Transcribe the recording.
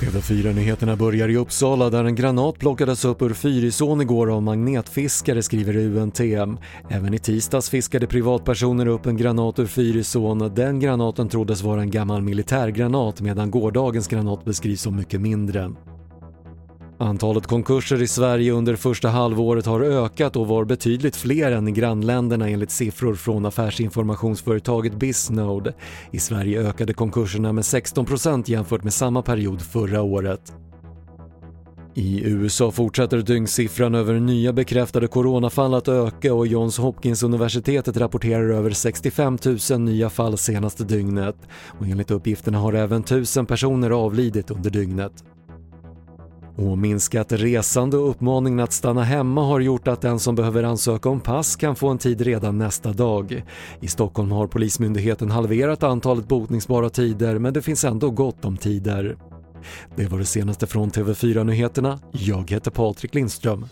TV4-nyheterna börjar i Uppsala där en granat plockades upp ur Fyrisån igår av magnetfiskare skriver UNT. Även i tisdags fiskade privatpersoner upp en granat ur Fyrisån. Den granaten troddes vara en gammal militärgranat medan gårdagens granat beskrivs som mycket mindre. Antalet konkurser i Sverige under första halvåret har ökat och var betydligt fler än i grannländerna enligt siffror från affärsinformationsföretaget Bisnode. I Sverige ökade konkurserna med 16% jämfört med samma period förra året. I USA fortsätter dygnssiffran över nya bekräftade coronafall att öka och Johns Hopkins-universitetet rapporterar över 65 000 nya fall senaste dygnet. Och enligt uppgifterna har även 1000 personer avlidit under dygnet. Och minskat resande och uppmaningen att stanna hemma har gjort att den som behöver ansöka om pass kan få en tid redan nästa dag. I Stockholm har Polismyndigheten halverat antalet botningsbara tider men det finns ändå gott om tider. Det var det senaste från TV4 Nyheterna. Jag heter Patrik Lindström.